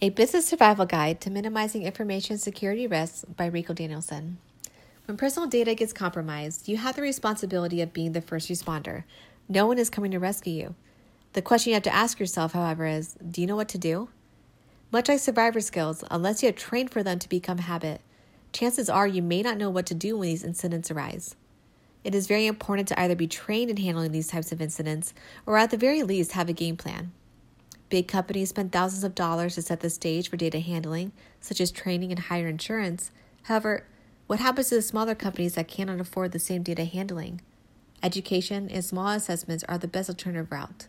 A Business Survival Guide to Minimizing Information Security Risks by Rico Danielson. When personal data gets compromised, you have the responsibility of being the first responder. No one is coming to rescue you. The question you have to ask yourself, however, is do you know what to do? Much like survivor skills, unless you have trained for them to become habit, chances are you may not know what to do when these incidents arise. It is very important to either be trained in handling these types of incidents or at the very least have a game plan. Big companies spend thousands of dollars to set the stage for data handling, such as training and higher insurance. However, what happens to the smaller companies that cannot afford the same data handling? Education and small assessments are the best alternative route.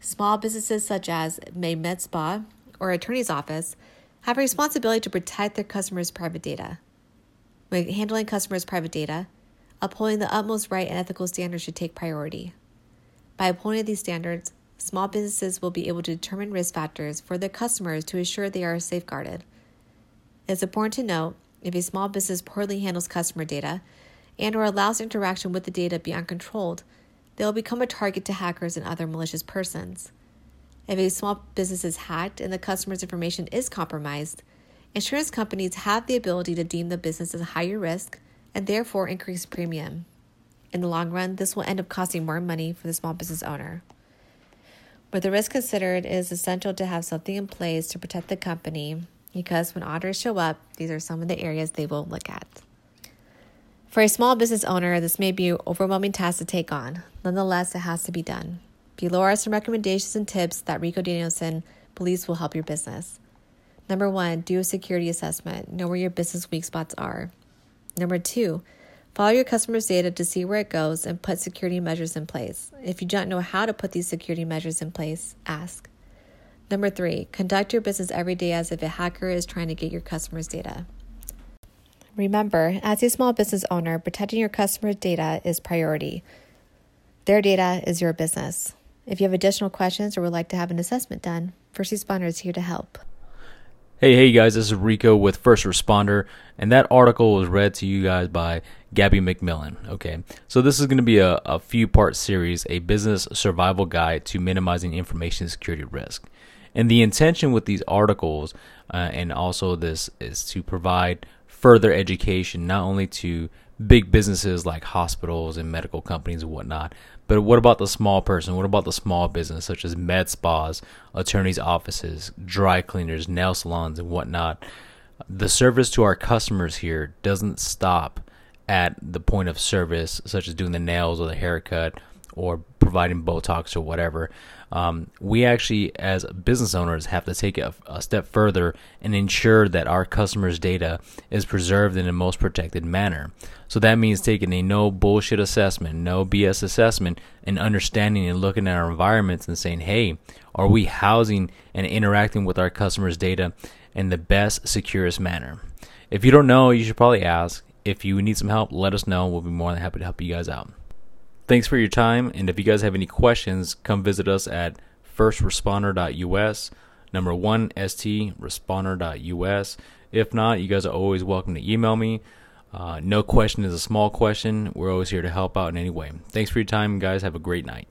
Small businesses such as May Med Spa or attorney's office have a responsibility to protect their customers' private data. When handling customers' private data, upholding the utmost right and ethical standards should take priority. By upholding these standards, small businesses will be able to determine risk factors for their customers to ensure they are safeguarded. It's important to note if a small business poorly handles customer data and or allows interaction with the data beyond controlled, they will become a target to hackers and other malicious persons. If a small business is hacked and the customer's information is compromised, insurance companies have the ability to deem the business as a higher risk and therefore increase premium. In the long run, this will end up costing more money for the small business owner. With the risk considered, it is essential to have something in place to protect the company because when auditors show up, these are some of the areas they will look at. For a small business owner, this may be an overwhelming task to take on. Nonetheless, it has to be done. Below are some recommendations and tips that Rico Danielson believes will help your business. Number one, do a security assessment. Know where your business weak spots are. Number two, Follow your customers' data to see where it goes and put security measures in place. If you don't know how to put these security measures in place, ask. Number three, conduct your business every day as if a hacker is trying to get your customers' data. Remember, as a small business owner, protecting your customers' data is priority. Their data is your business. If you have additional questions or would like to have an assessment done, First Responder is here to help. Hey, hey guys, this is Rico with First Responder, and that article was read to you guys by Gabby McMillan. Okay, so this is going to be a, a few part series, a business survival guide to minimizing information security risk. And the intention with these articles uh, and also this is to provide further education, not only to big businesses like hospitals and medical companies and whatnot. But what about the small person? What about the small business, such as med spas, attorneys' offices, dry cleaners, nail salons, and whatnot? The service to our customers here doesn't stop at the point of service, such as doing the nails or the haircut or providing Botox or whatever. Um, we actually, as business owners, have to take a, a, step further and ensure that our customers' data is preserved in the most protected manner. So that means taking a no bullshit assessment, no BS assessment, and understanding and looking at our environments and saying, hey, are we housing and interacting with our customers' data in the best, securest manner? If you don't know, you should probably ask. If you need some help, let us know. We'll be more than happy to help you guys out. Thanks for your time. And if you guys have any questions, come visit us at firstresponder.us, number one st responder.us. If not, you guys are always welcome to email me. Uh, no question is a small question. We're always here to help out in any way. Thanks for your time, guys. Have a great night.